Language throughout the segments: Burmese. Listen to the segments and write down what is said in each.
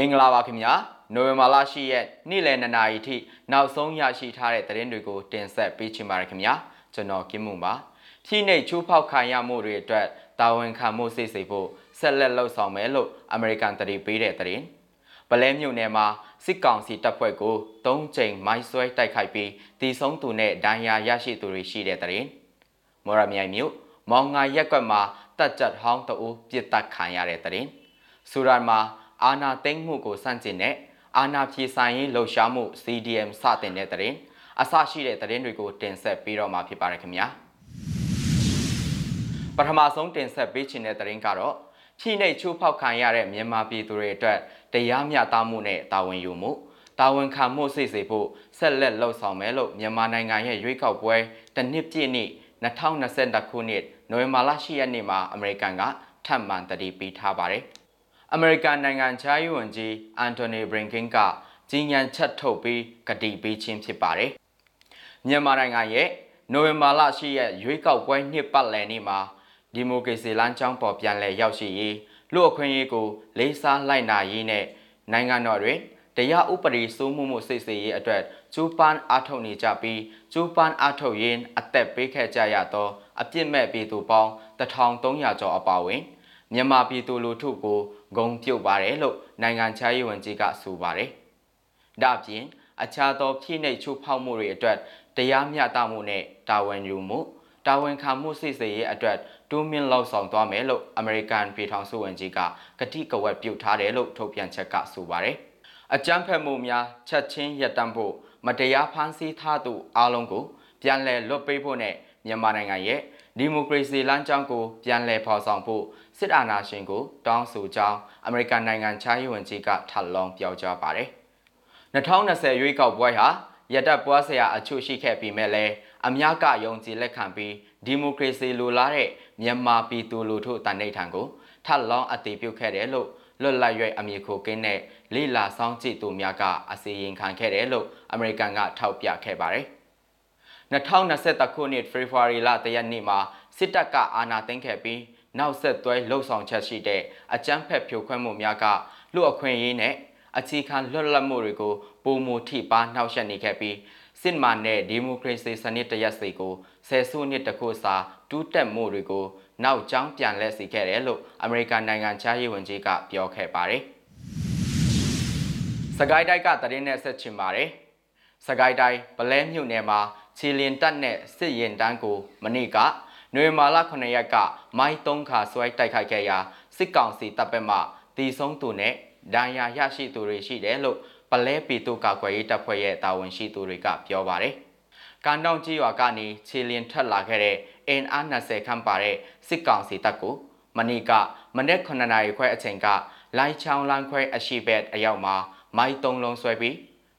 မင်္ဂလာပါခင်ဗျာနိုဝင်ဘာလ10ရက်နေ့လယ်2နာရီထိနောက်ဆုံးရရှိထားတဲ့သတင်းတွေကိုတင်ဆက်ပေးချင်ပါတယ်ခင်ဗျာကျွန်တော်ကင်းမွန်ပါဖြည့်နေချိုးဖောက်ခံရမှုတွေအတွက်တာဝန်ခံမှုစိတ်စိတ်ဖို့ဆက်လက်လှုပ်ဆောင်မယ်လို့အမေရိကန်တရီပေးတဲ့သတင်းပလဲမြို့နယ်မှာစစ်ကောင်စီတပ်ဖွဲ့ကို၃ချိန်မိုင်းဆွဲတိုက်ခိုက်ပြီးတီဆုံးသူနဲ့ဒဏ်ရာရရှိသူတွေရှိတဲ့သတင်းမော်ရမြိုင်မြို့မောင်ငါရက်ကွက်မှာတပ်ကြပ်ဟောင်းတအူးပြစ်တက်ခံရတဲ့သတင်းဆူရန်မှာ အာနာသိမ့်မှုကိုစန့်ကျင်တဲ့အာနာဖြေဆိုင်ရေးလှုပ်ရှားမှု CDM စတင်တဲ့တဲ့ရင်အစရှိတဲ့တဲ့ရင်တွေကိုတင်ဆက်ပေးတော့မှာဖြစ်ပါတယ်ခင်ဗျာပထမဆုံးတင်ဆက်ပေးခြင်းတဲ့တဲ့ရင်ကတော့ချိနှိတ်ချိုးဖောက်ခံရတဲ့မြန်မာပြည်သူတွေအတွက်တရားမျှတမှုနဲ့တာဝန်ယူမှုတာဝန်ခံမှုစိတ်စေဖို့ဆက်လက်လှုပ်ဆောင်မယ်လို့မြန်မာနိုင်ငံရဲ့ရွေးကောက်ပွဲတစ်နှစ်ပြည့်နေ့2022ခုနှစ်နိုဝင်ဘာလ10ရက်နေ့မှာအမေရိကန်ကထပ်မံတတိပေးထားပါတယ်။ အမေရိကန်နိုင်ငံခြားရေးဝန်ကြီးအန်တိုနီဘရင်ကင်ကကြီးညံချက်ထုတ်ပြီးကတိပေးခြင်းဖြစ်ပါတယ်။မြန်မာနိုင်ငံရဲ့နိုဝင်ဘာလ10ရက်ရွေးကောက်ပွဲနှစ်ပတ်လည်နေ့မှာဒီမိုကရေစီလမ်းကြောင်းပေါ်ပြန်လည်ရောက်ရှိရေးလူအခွင့်အရေးကိုလေးစားလိုက်နာရေးနဲ့နိုင်ငံတော်တွင်တရားဥပဒေစိုးမိုးမှုစိတ်စေရေးအတွက်ကျူးပန်းအားထုတ်နေကြပြီးကျူးပန်းအားထုတ်ရင်းအသက်ပေးခဲ့ကြရသောအပြစ်မဲ့ပြည်သူပေါင်း1300ကျော်အပါအဝင်မြန်မာပြည်သူလူထုကို ဂုံပြုတ်ပါတယ်လို့နိုင်ငံခြားရေးဝန်ကြီးကဆိုပါတယ်။ဒါ့အပြင်အခြားသောဖြည့်နှိပ်ချိုးဖောက်မှုတွေအတွက်တရားမျှတမှုနဲ့တာဝန်ယူမှုတာဝန်ခံမှုစိစေရေးအတွက်တိုးမြင့်လောက်ဆောင်သွားမယ်လို့အမေရိကန်ပြည်ထောင်စုဝန်ကြီးကကတိကဝတ်ပြုထားတယ်လို့ထုတ်ပြန်ချက်ကဆိုပါတယ်။အကြမ်းဖက်မှုများချက်ချင်းရပ်တန့်ဖို့မတရားဖမ်းဆီးထားသူအလုံးကိုပြန်လည်လွတ်ပေးဖို့နဲ့ မြန်မာနိုင်ငံရဲ့ဒီမိုကရေစီလမ်းကြောင်းကိုပြန်လည်ဖော်ဆောင်ဖို့စစ်အာဏာရှင်ကိုတောင်းဆိုကြောင်းအမေရိကန်နိုင်ငံခြားရေးဝန်ကြီးကထပ်လောင်းပြောကြားပါတယ်။2020ရွေးကောက်ပွဲဟာရတက်ပွားစရာအချို့ရှိခဲ့ပြီးမဲ့လည်းအများကယုံကြည်လက်ခံပြီးဒီမိုကရေစီလိုလားတဲ့မြန်မာပြည်သူလူထုတန်ဋိဌာန်ကိုထပ်လောင်းအတည်ပြုခဲ့တယ်လို့လွတ်လပ်ရွေးအမည်ခိုကင်းတဲ့လိလာဆောင်ကြည့်သူများကအစီရင်ခံခဲ့တယ်လို့အမေရိကန်ကထောက်ပြခဲ့ပါတယ်။ 2021ခုနှစ်ဖေဖော်ဝါရီလတရက်နေ့မှာစစ်တပ်ကအာဏာသိမ်းခဲ့ပြီးနောက်ဆက်တွဲလှုပ်ဆောင်ချက်ရှိတဲ့အကြမ်းဖက်ဖြိုခွဲမှုများကလူအခွင့်အရေးနဲ့အခြေခံလွတ်လပ်မှုတွေကိုပုံမူထိပါနှောက်ယှက်နေခဲ့ပြီးစစ်မှန်တဲ့ဒီမိုကရေစီစနစ်တရက်စီကိုဆယ်စုနှစ်တခုစာတူးတက်မှုတွေကိုနောက်ကျောင်းပြန်လဲစီခဲ့တယ်လို့အမေရိကန်နိုင်ငံခြားရေးဝန်ကြီးကပြောခဲ့ပါတယ်။စကိုင်းတိုက်ကတရင်နဲ့ဆက်ချင်ပါတယ်။စကိုင်းတိုင်းဗလဲမြို့နယ်မှာခြေလင်တပ်နဲ့စစ်ရင်တန်းကိုမနေ့ကနွေမာလာ9ရက်ကမိုင်း3ခါဆွဲတိုက်ခိုက်ခဲ့ရာစစ်ကောင်စီတပ်ဘက်မှတီဆုံးသူနဲ့ဒဏ်ရာရရှိသူတွေရှိတယ်လို့ပလဲပီတုကာကွယ်ရေးတပ်ဖွဲ့ရဲ့တာဝန်ရှိသူတွေကပြောပါတယ်။ကန်တောင်ကြီးရွာကနေခြေလင်ထက်လာခဲ့တဲ့အင်အား20ခန့်ပါတဲ့စစ်ကောင်စီတပ်ကိုမနေ့ကမနေ့9နာရီခွဲအချိန်ကလိုင်းချောင်းလမ်းခွဲအရှိဘက်အရောက်မှာမိုင်း3လုံးဆွဲပြီး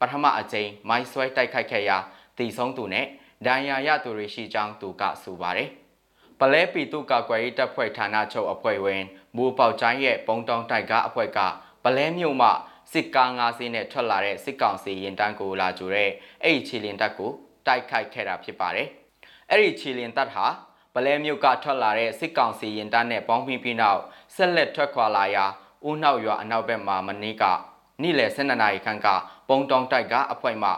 ပထမအကြိမ်မိုင်းဆွဲတိုက်ခိုက်ခဲ့ရာ တီဆုံးသူနဲ့ဒဏ်ရာရသူတွေရှိကြောင်းသူကဆိုပါတယ်။ပလဲပီတုကကွယ်ရေးတပ်ဖွဲ့ဌာနချုပ်အဖွဲ့ဝင်မူပေါချိုင်းရဲ့ပုံတောင်တိုက်ကားအဖွဲ့ကပလဲမြို့မှစစ်ကား၅စီးနဲ့ထွက်လာတဲ့စစ်ကောင်စီရင်တန်းကိုလာကြိုတဲ့အဲ့ဒီခြေလင်တပ်ကိုတိုက်ခိုက်ခဲ့တာဖြစ်ပါတယ်။အဲ့ဒီခြေလင်တပ်ဟာပလဲမြို့ကထွက်လာတဲ့စစ်ကောင်စီရင်တန်းနဲ့ပေါင်းပြီးပြီးနောက်ဆက်လက်ထွက်ခွာလာရာဦးနှောက်ရွာအနောက်ဘက်မှာမနေ့ကနေ့လယ်12နာရီခန့်ကပုံတောင်တိုက်ကားအဖွဲ့မှ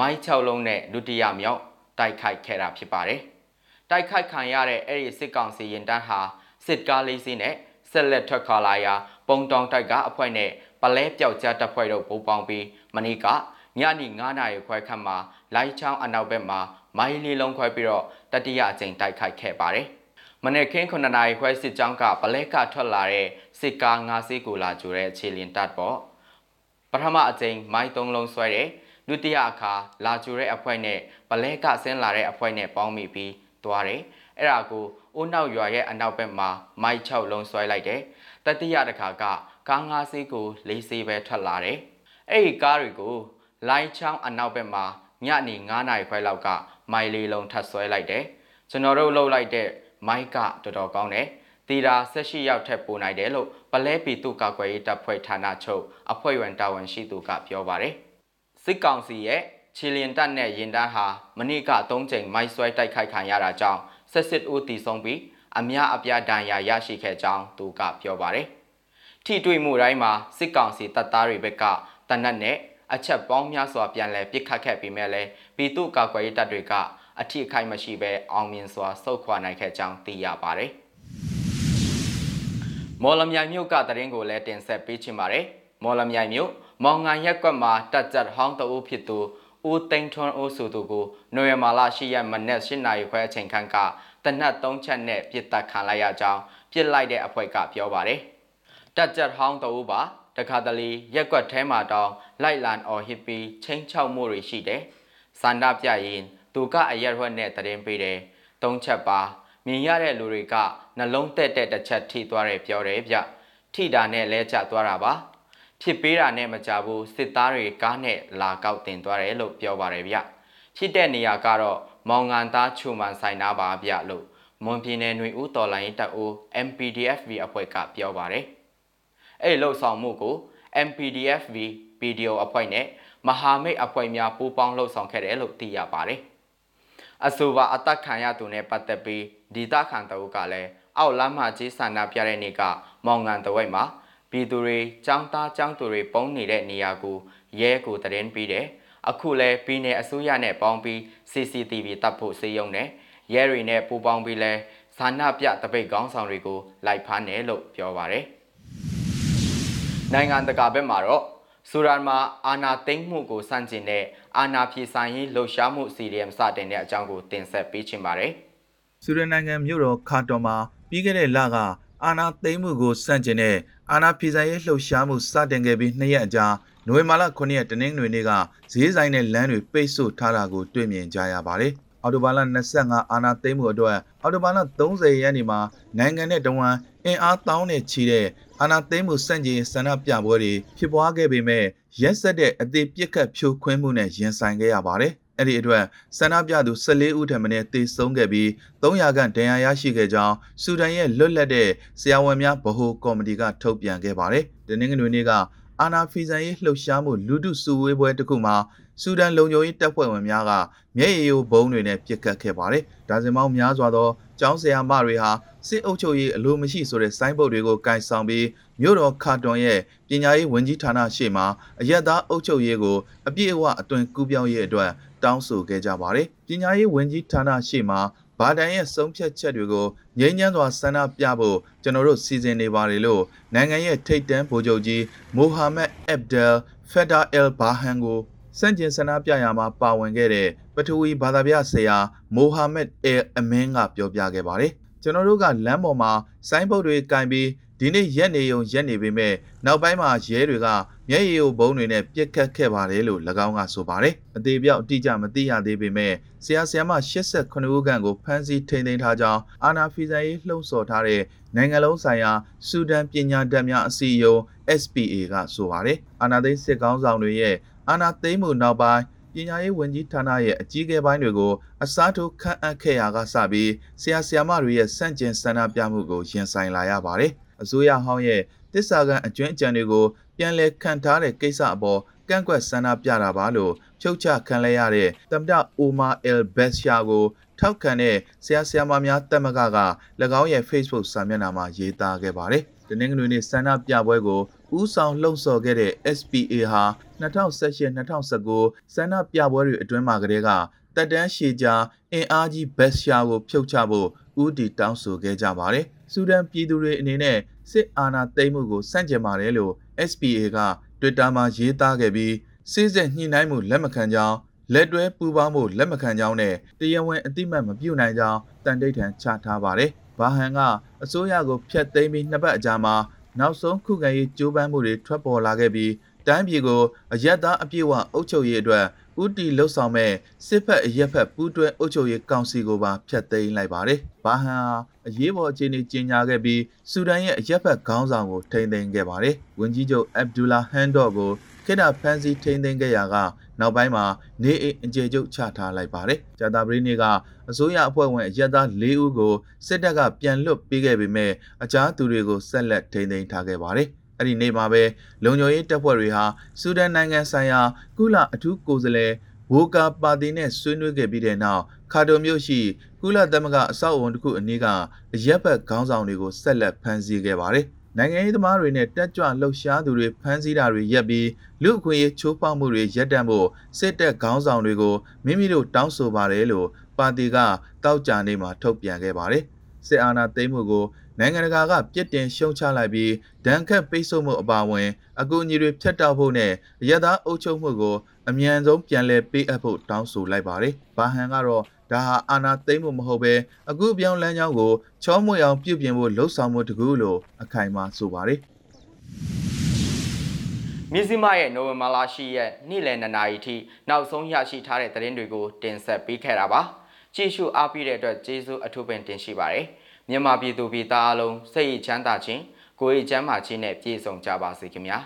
မိုင်း6လုံးနဲ့ဒုတိယမြောက်တိုက်ခိုက်ခဲ့တာဖြစ်ပါတယ်။တိုက်ခိုက်ခံရတဲ့အဲ့ဒီစစ်ကောင်စီရင်တန်းဟာစစ်ကားလေးစီးနဲ့ဆက်လက်ထွက်ခွာလာရာပုံတောင်တိုက်ကားအဖွဲ့နဲ့ပလဲပြောက်ကြားတပ်ဖွဲ့တို့ပူးပေါင်းပြီးမနေ့ကညနေ9နာရီခွဲခန့်မှာလိုင်းချောင်းအနောက်ဘက်မှာမိုင်းလေးလုံးခွဲပြီးတော့တတိယအကြိမ်တိုက်ခိုက်ခဲ့ပါတယ်။မနေ့ခင်း9နာရီခွဲစစ်ကြောင်းကပလဲကထွက်လာတဲ့စစ်ကား9စီးကိုလာကြိုတဲ့ခြေလင်တပ်ပေါ့ပထမအကြိမ်မိုင်း3လုံးဆွဲတဲ့ ဒုတိယအခါလာကြိုတဲ့အဖွဲ့နဲ့ဗလဲကဆင်းလာတဲ့အဖွဲ့နဲ့ပေါင်းမိပြီးသွားတယ်အဲ့ဒါကိုအိုးနောက်ရွာရဲ့အနောက်ဘက်မှာမိုက်6လုံးဆွဲလိုက်တယ်တတိယတစ်ခါကကားငါးစီးကိုလေးစီးပဲထွက်လာတယ်အဲ့ဒီကားတွေကိုလိုင်းချောင်းအနောက်ဘက်မှာညနေ9နာရီခွဲလောက်ကမိုင်လေးလုံးထပ်ဆွဲလိုက်တယ်ကျွန်တော်တို့လှုပ်လိုက်တဲ့မိုက်ကတော်တော်ကောင်းတယ်တီတာ၁၈ရောက်ထက်ပိုနိုင်တယ်လို့ပလဲပီတုကာကွယ်ရေးတပ်ဖွဲ့ဌာနချုပ်အဖွဲ့ဝင်တာဝန်ရှိသူကပြောပါတယ် စစ်ကောင်စီရဲ့ချီလင်တပ်နဲ့ရင်တန်းဟာမနေ့က၃ချိန်မိုက်ဆွဲတိုက်ခိုက်ခံရတာကြောင့်ဆက်စစ်ဦးတည်ဆုံးပြီးအများအပြားဒဏ်ရာရရှိခဲ့ကြောင်းသူကပြောပါတယ်ထိတွေ့မှုတိုင်းမှာစစ်ကောင်စီတပ်သားတွေဘက်ကတနက်နဲ့အချက်ပေါင်းများစွာပြန်လည်ပစ်ခတ်ခဲ့ပြီးမဲ့လည်းပြည်သူ့ကာကွယ်ရေးတပ်တွေကအထိအခိုက်မရှိဘဲအောင်မြင်စွာဆုတ်ခွာနိုင်ခဲ့ကြောင်းသိရပါတယ်။မော်လမြိုင်မြို့ကတရင်ကိုလည်းတင်ဆက်ပေးချင်ပါတယ်။မော်လမြိုင်မြို့ မောင်ငန်ရက်ကွက်မှာတက်ကြတ်ဟောင်းတအုပ်ဖြစ်သူဦးသိန်းထွန်းဦးဆိုသူကိုနိုဝင်ဘာလ10ရက်မနက်8နာရီခွဲအချိန်ခန့်ကတနတ်3ချက်နဲ့ပြစ်တက်ခံလိုက်ရကြောင်းပြစ်လိုက်တဲ့အဖွဲ့ကပြောပါတယ်။တက်ကြတ်ဟောင်းတအုပ်ပါတခါတလေရက်ကွက်ထဲမှာတောင်းလိုက်လန်အော်ဟစ်ပြီးချင်းချောက်မှုတွေရှိတယ်။စန္ဒပြရင်သူကအရက်ရွက်နဲ့တရင်ပေးတယ်။သုံးချက်ပါမြင်ရတဲ့လူတွေကနှလုံးတက်တဲ့တစ်ချက်ထိသွားတယ်ပြောတယ်ဗျ။ထိတာနဲ့လဲကျသွားတာပါ။ ဖြစ်ပေးတာနဲ့မကြဘူးစစ်သားတွေကားနဲ့လာကောက်တင်သွားတယ်လို့ပြောပါတယ်ဗျ။ဖြစ်တဲ့နေရာကတော့မောင်ငံသားချူမန်ဆိုင်နာပါဗျလို့မွန်ပြည်နယ်ຫນွေဦးတော်လိုင်းတပ်ဦး MPDFV အဖွဲ့ကပြောပါတယ်။အဲ့လှုပ်ဆောင်မှုကို MPDFV PDO အဖွဲ့နဲ့မဟာမိတ်အဖွဲ့များပူးပေါင်းလှုပ်ဆောင်ခဲ့တယ်လို့သိရပါတယ်။အဆိုပါအသက်ခံရသူနဲ့ပတ်သက်ပြီးဒေသခံတအုပ်ကလည်းအောက်လမ်းမကြီးဆန္ဒပြတဲ့နေ့ကမောင်ငံတဝိတ်မှာ ပြည်သူတွေចောင်းသားចောင်းသူတွေပုံနေတဲ့နေရာကိုရဲကိုတရင်ပြီးတယ်။အခုလဲပြည်내အစိုးရနဲ့ပေါင်းပြီး CCTV တပ်ဖို့စေရုံနဲ့ရဲတွေနဲ့ပူးပေါင်းပြီးလဲဇာနာပြတပိတ်ကောင်းဆောင်တွေကိုလိုက်ဖမ်းတယ်လို့ပြောပါတယ်။နိုင်ငံတကာဘက်မှာတော့ဆူရန်မှာအာနာသိမ့်မှုကိုစန့်ကျင်တဲ့အာနာဖြေဆိုင်ရေးလှုပ်ရှားမှု CDM စတင်တဲ့အကြောင်းကိုတင်ဆက်ပေးချင်ပါတယ်။ ဆူရနိုင်ငံမြို့တော်ခါတော်မှာပြီးခဲ့တဲ့လက အာနာသိမ်းမှုကိုစန့်ကျင်တဲ့အာနာဖီဆိုင်ရေးလှုပ်ရှားမှုစတင်ခဲ့ပြီးနှစ်ရက်အကြာနိုဝင်ဘာလ9ရက်တနင်္ဂနွေနေ့ကဈေးဆိုင်နဲ့လမ်းတွေပိတ်ဆို့ထားတာကိုတွေ့မြင်ကြရပါတယ်။အော်တိုဘာလ25အာနာသိမ်းမှုအတွက်အော်တိုဘာလ30ရက်နေ့မှာနိုင်ငံနဲ့တဝန်အင်အားတောင်းနဲ့ချီတဲ့အာနာသိမ်းမှုစန့်ကျင်ဆန္ဒပြပွဲတွေဖြစ်ပွားခဲ့ပေမဲ့ရက်ဆက်တဲ့အသေးပြစ်ခတ်ဖြိုခွင်းမှုနဲ့ရင်ဆိုင်ခဲ့ရပါတယ်။ အဲ့ဒီအတွက်ဆန္ဒပြသူ14ဦးထံမှနဲ့တေဆုံးခဲ့ပြီး300ခန့်ဒဏ်ရာရရှိခဲ့ကြောင်းဆူဒန်ရဲ့လွတ်လပ်တဲ့ဆရာဝန်များဗဟိုကော်မတီကထုတ်ပြန်ခဲ့ပါတယ်။ဒီနေ့ကနေ့ကအာနာဖီဇန်ရေးလှုပ်ရှားမှုလူထုစုဝေးပွဲတစ်ခုမှာဆူဒန်လုံခြုံရေးတပ်ဖွဲ့ဝင်များကမျက်ရည်ယိုဘုံတွေနဲ့ပစ်ခတ်ခဲ့ပါတယ်။ဒါဇင်ပေါင်းများစွာသောကျောင်းဆရာမတွေဟာ စစ်အုပ်ချုပ်ရေးအလိုမရှိဆိုတဲ့ဆိုင်းဘုတ်တွေကိုကင်ဆောင်ပြီးမြို့တော်ခါတွန်ရဲ့ပညာရေးဝန်ကြီးဌာနရှေ့မှာအရက်သားအုပ်ချုပ်ရေးကိုအပြည့်အဝအသွင်ကူးပြောင်းရေးအတွက်တောင်းဆိုခဲ့ကြပါတယ်။ပညာရေးဝန်ကြီးဌာနရှေ့မှာဘာတန်ရဲ့ဆုံးဖြတ်ချက်တွေကိုငြိမ်းချမ်းစွာဆန္ဒပြဖို့ကျွန်တော်တို့စီစဉ်နေပါတယ်လို့နိုင်ငံရဲ့ထိပ်တန်းဗိုလ်ချုပ်ကြီးမိုဟာမက်အက်ဘ်ဒယ်ဖက်ဒါအယ်ဘာဟန်ကိုစန့်ကျင်ဆန္ဒပြရာမှာပါဝင်ခဲ့တဲ့ပထဝီဘာသာပြဆရာမိုဟာမက်အယ်အမင်းကပြောပြခဲ့ပါတယ်။ ကျွန်တော်တို့ကလမ်းပေါ်မှာဆိုင်းဘုတ်တွေကင်ပြီးဒီနေ့ရက်နေုံရက်နေပေမဲ့နောက်ပိုင်းမှာရဲတွေကမျက်ရည်ယိုဘုံတွေနဲ့ပြစ်ခတ်ခဲ့ပါတယ်လို့၎င်းကဆိုပါတယ်။အသေးပြောက်အတိအကျမသိရသေးပေမဲ့ဆရာဆရာမ89ဦးခန့်ကိုဖမ်းဆီးထိန်းသိမ်းထားကြောင်းအာနာဖီဇန်ရေးလှုံ့ဆော်ထားတဲ့နိုင်ငံလုံးဆိုင်ရာစူဒန်ပညာတတ်များအစည်းအရုံး SPA ကဆိုပါတယ်။အာနာသိန်းစစ်ကောင်းဆောင်တွေရဲ့အာနာသိန်းမှုနောက်ပိုင်း ပညာရေးဝန်ကြီးဌာနရဲ့အကြီးအကဲပိုင်းတွေကိုအစားထိုးခန့်အပ်ခဲ့ရာကစပြီးဆရာဆရာမတွေရဲ့စန့်ကျင်ဆန္ဒပြမှုကိုရင်ဆိုင်လာရပါတယ်။အစိုးရဟောင်းရဲ့တစ္ဆာကန်အကျွမ်းအကြံတွေကိုပြန်လည်ခံထားတဲ့ကိစ္စအပေါ်ကန့်ကွက်ဆန္ဒပြတာပါလို့ဖြုတ်ချခံလဲရတဲ့တမ္ပတအိုမာအယ်ဘက်ရှာကိုထောက်ခံတဲ့ဆရာဆရာမများတက်မကက၎င်းရဲ့ Facebook စာမျက်နှာမှာရေးသားခဲ့ပါတယ်။ဒီနေ့ကနေ့ဆန္ဒပြပွဲကို ဦးဆောင်လှုံ့ဆော်ခဲ့တဲ့ SPA ဟာ2018-2019ဆန္ဒပြပွဲတွေအတွင်းမှာကတည်းကတက်တန်းရှည်ကြာအင်အားကြီးဘက်ရှာကိုဖြုတ်ချဖို့ဦးတီတောင်းဆိုခဲ့ကြပါတယ်။စူဒန်ပြည်သူတွေအနေနဲ့စစ်အာဏာသိမ်းမှုကိုစန့်ကျင်ပါတယ်လို့ SPA က Twitter မှာရေးသားခဲ့ပြီးစစ်စစ်ညှိနှိုင်းမှုလက်မခံကြောင်းလက်တွဲပူးပေါင်းဖို့လက်မခံကြောင်းနဲ့တရားဝင်အတိမတ်မပြုနိုင်ကြောင်းတန်တိတ်ထန်ချထားပါတယ်။ဘာဟန်ကအစိုးရကိုဖျက်သိမ်းပြီးနှစ်ပတ်အကြာမှာ နောက်ဆုံးခုခံရေးကြိုးပမ်းမှုတွေထွက်ပေါ်လာခဲ့ပြီးတိုင်းပြည်ကိုအရက်သားအပြည့်အဝအုပ်ချုပ်ရေးအတွက်ဥတီလှုပ်ဆောင်မဲ့စစ်ဖက်အရက်ဖက်ပူးတွဲအုပ်ချုပ်ရေးကောင်စီကိုပါဖျက်သိမ်းလိုက်ပါတယ်။ဘာဟန်ဟာအရေးပေါ်အခြေအနေကြေညာခဲ့ပြီးဆူဒန်ရဲ့အရက်ဖက်ခေါင်းဆောင်ကိုထိန်းသိမ်းခဲ့ပါတယ်။ဝန်ကြီးချုပ်အဗ်ဒူလာဟန်ဒေါ့ကိုခေတ္တဖမ်းဆီးထိန်းသိမ်းခဲ့ရာက နောက်ပိုင်းမှာနေအိမ်အကျေကျုပ်ချထားလိုက်ပါတယ်။ဂျာတာပရီနေကအစိုးရအဖွဲ့ဝင်အရက်သား၄ဦးကိုစစ်တပ်ကပြန်လွတ်ပေးခဲ့ပေမဲ့အခြားသူတွေကိုဆက်လက်ထိန်းသိမ်းထားခဲ့ပါတယ်။အဲ့ဒီနေ့မှာပဲလုံခြုံရေးတပ်ဖွဲ့တွေဟာဆူဒန်နိုင်ငံဆိုင်ရာကုလအထူးကိုယ်စားလှယ်ဝိုကာပါတီနဲ့ဆွေးနွေးခဲ့ပြီးတဲ့နောက်ခါတိုမြို့ရှိကုလသမဂ္ဂအဆောက်အုံတစ်ခုအနည်းကအရက်ဘက်ခေါင်းဆောင်တွေကိုဆက်လက်ဖမ်းဆီးခဲ့ပါတယ်။ နိုင်ငံရေးသမားတွေနဲ့တက်ကြွလှုပ်ရှားသူတွေဖမ်းဆီးတာတွေရပ်ပြီးလူအခွင့်အရေးချိုးဖောက်မှုတွေရပ်တန့်ဖို့စစ်တပ်ခေါင်းဆောင်တွေကိုမိမိတို့တောင်းဆိုပါတယ်လို့ပါတီကတောက်ကြနေမှာထုတ်ပြန်ခဲ့ပါတယ်စစ်အာဏာသိမ်းမှုကိုနိုင်ငံတကာကပြစ်တင်ရှုံချလိုက်ပြီးဒဏ်ခတ်ပိတ်ဆို့မှုအပါအဝင် အကူအညီတွေဖျက်တောက်ဖို့နဲ့အရသာအုပ်ချုပ်မှုကိုအမြန်ဆုံးပြန်လည်ပေးအပ်ဖို့တောင်းဆိုလိုက်ပါတယ်။ဘာဟန်ကတော့ ဒါဟာအာဏာသိမ်းမှုမဟုတ်ဘဲအခုပြောင်းလန်းကြောင်းကိုချောမွေအောင်ပြုပြင်ဖို့လှုံ့ဆော်မှုတကူလို့အခိုင်အမာဆိုပါတယ်မြစည်းမရဲ့နိုဝင်ဘာလ10ရက်နေ့လယ်2နာရီထိနောက်ဆုံးရရှိထားတဲ့သတင်းတွေကိုတင်ဆက်ပေးခဲ့တာပါကြည့်ရှုအားပေးတဲ့အတွက်ကျေးဇူးအထူးပင်တင်ရှိပါတယ်မြန်မာပြည်သူပြည်သားအလုံးစိတ်ရချမ်းသာခြင်းကိုယ်ရည်ချမ်းသာခြင်းနဲ့ပြည့်စုံကြပါစေခင်ဗျာ